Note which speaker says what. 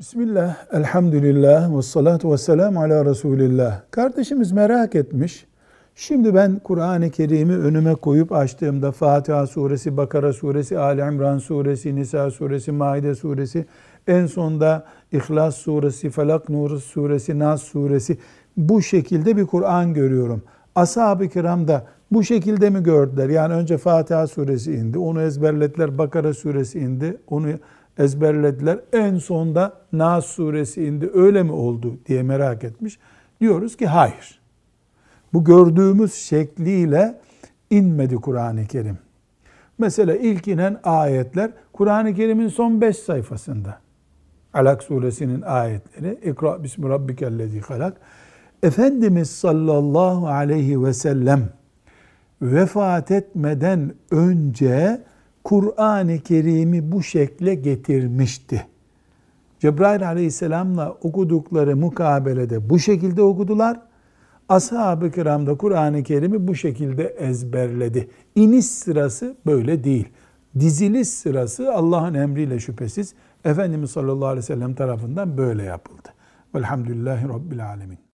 Speaker 1: Bismillah, elhamdülillah, ve salatu ve selamu ala Resulillah. Kardeşimiz merak etmiş. Şimdi ben Kur'an-ı Kerim'i önüme koyup açtığımda Fatiha suresi, Bakara suresi, Ali İmran suresi, Nisa suresi, Maide suresi, en sonda İhlas suresi, Felak Nur suresi, Nas suresi bu şekilde bir Kur'an görüyorum. Ashab-ı kiram da bu şekilde mi gördüler? Yani önce Fatiha suresi indi, onu ezberlediler, Bakara suresi indi, onu ezberlediler. En sonda Nas suresi indi. Öyle mi oldu diye merak etmiş. Diyoruz ki hayır. Bu gördüğümüz şekliyle inmedi Kur'an-ı Kerim. Mesela ilk inen ayetler Kur'an-ı Kerim'in son beş sayfasında. Alak suresinin ayetleri. İkra bismi rabbikellezi halak. Efendimiz sallallahu aleyhi ve sellem vefat etmeden önce Kur'an-ı Kerim'i bu şekle getirmişti. Cebrail aleyhisselamla okudukları mukabelede bu şekilde okudular. Ashab-ı kiram da Kur'an-ı Kerim'i bu şekilde ezberledi. İniş sırası böyle değil. Diziliş sırası Allah'ın emriyle şüphesiz Efendimiz sallallahu aleyhi ve sellem tarafından böyle yapıldı. Velhamdülillahi Rabbil alemin.